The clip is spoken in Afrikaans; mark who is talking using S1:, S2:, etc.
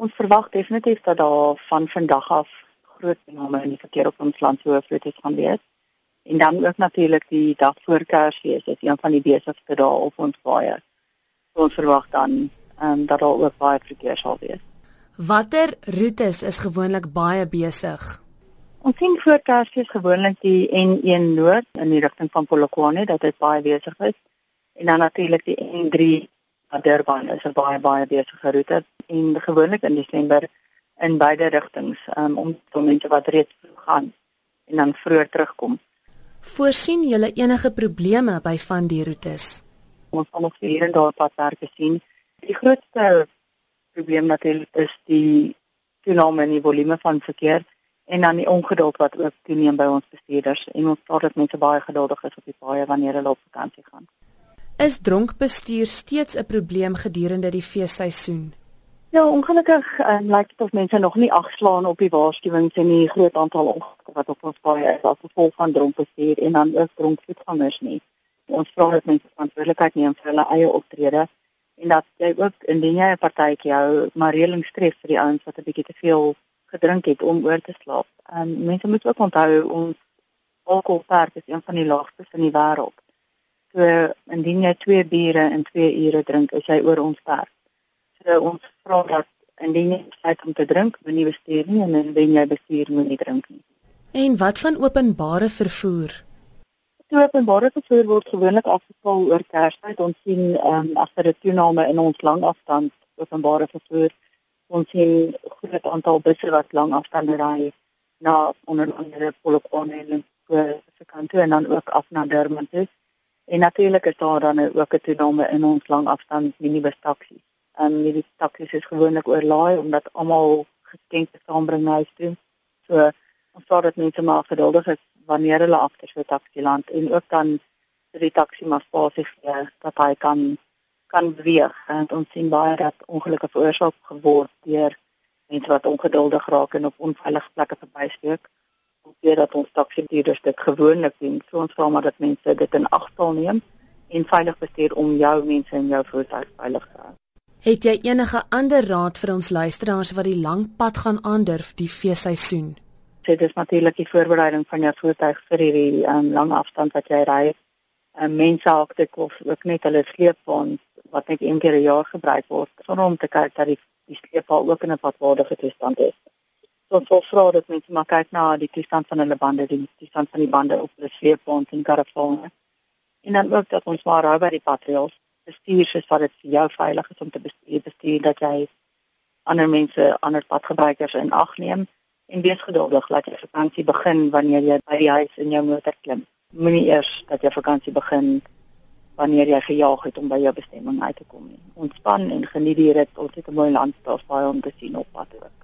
S1: Ons verwag definitief dat daar van vandag af groot name in die verkeer op ons land so vloed gaan wees. En dan ook natuurlik die dag voor Kersfees is een van die besigste dae op ons paaie. So ons verwag dan ehm um, dat daar ook baie verkeer sal wees.
S2: Watter roetes is gewoonlik baie besig?
S1: Ons sien voor Kersfees gewoonlik die N1 Noord in die rigting van Polokwane dat dit baie besig is. En dan natuurlik die N3 na Durban is 'n baie baie besige roete en gewoonlik in Desember in beide rigtings um, om om mense wat reeds gaan en dan vroeër terugkom.
S2: Voorsien julle enige probleme by van die roetes?
S1: Ons kan nog hier en daar padwerke sien. Die grootste probleem natuurlik is die toename in die volume van verkeer en dan die ongeduld wat ook toeneem by ons bestuurders en ons vra dat mense baie geduldig is op die paaie wanneer hulle op vakansie gaan.
S2: Is dronk bestuur steeds 'n probleem gedurende die feesseisoen?
S1: Ja, ongelukkig um, lyk dit of mense nog nie agslaan op die waarskuwings en die groot aantal ongelukke wat op ons paaie is as gevolg van dronk bestuur en dan ook dronk voetgangers nie. Ons vra dat mense verantwoordelikheid neem vir hulle eie optrede en dat jy ook indien jy 'n partytjie hou, maar reëling streef vir die ouens wat 'n bietjie te veel gedrink het om oor te slaap. En um, mense moet ook onthou ons alkoholperk is een van die laagste in die wêreld. So indien jy 2 biere in 2 ure drink, is jy oor ons perk. So ons vra dat indien jy besluit om te drink, moet jy bestuur nie en indien jy bestuur, moet jy drink nie.
S2: En wat van openbare vervoer?
S1: Die openbare vervoer word gewoonlik afgeskaal oor Kersfees. Ons sien ehm um, agter 'n toename in ons langafstand openbare vervoer ons sien groot aantal busse wat lang afstande ry na onder andere Polokwane en se kant toe en dan ook af na Durban toe. En natuurlik is daar dan ook 'n toename in ons lang afstand minibus taksies. En die taksies is gewoonlik oorlaai omdat almal geskenke saambring na huis toe. So ons sê dat mense maar geduldig is wanneer hulle agter so 'n taxi land en ook dan vir die taxi maar spasie gee dat hy kan kan beweeg en ons sien baie dat ongelukke veroorsaak geword deur mense wat ongeduldig raak en op onveilige plekke verbysteek. Weet dat ons taksibestuurders dit gewoonlik doen. So ons vra maar dat mense dit in ag sal neem en veilig bestuur om jou mense en jou voertuig veilig te hou.
S2: Het jy enige ander raad vir ons luisteraars wat die lang pad gaan aandurf die feesseisoen?
S1: Dit is natuurlik die voorbereiding van jou voertuig vir hierdie um, lang afstand wat jy ry. En mense ook dit of ook net hulle sleepwaens wat net een keer 'n jaar gebruik word sonder om te kyk dat die die sleepal ook in 'n padwaardige toestand is. So ons wil vra dat mense maar kyk na die toestand van hulle bande, die toestand van die bande op die sleepband en karavane. En dan ook dat ons maar hou by die patrails, bestuur soos wat dit vir jou veilig is om te bestuur, bestuur dat jy ander mense, ander padgebruikers in ag neem en wees geduldig dat jy vakansie begin wanneer jy by die huis in jou motor klim. Moenie eers dat jy vakansie begin wanneer jy gejaag het om by jou bestemming uit te kom nie. Ontspan en geniet die rit. Ons het 'n mooi landskap jou om te sien op pad. Ook.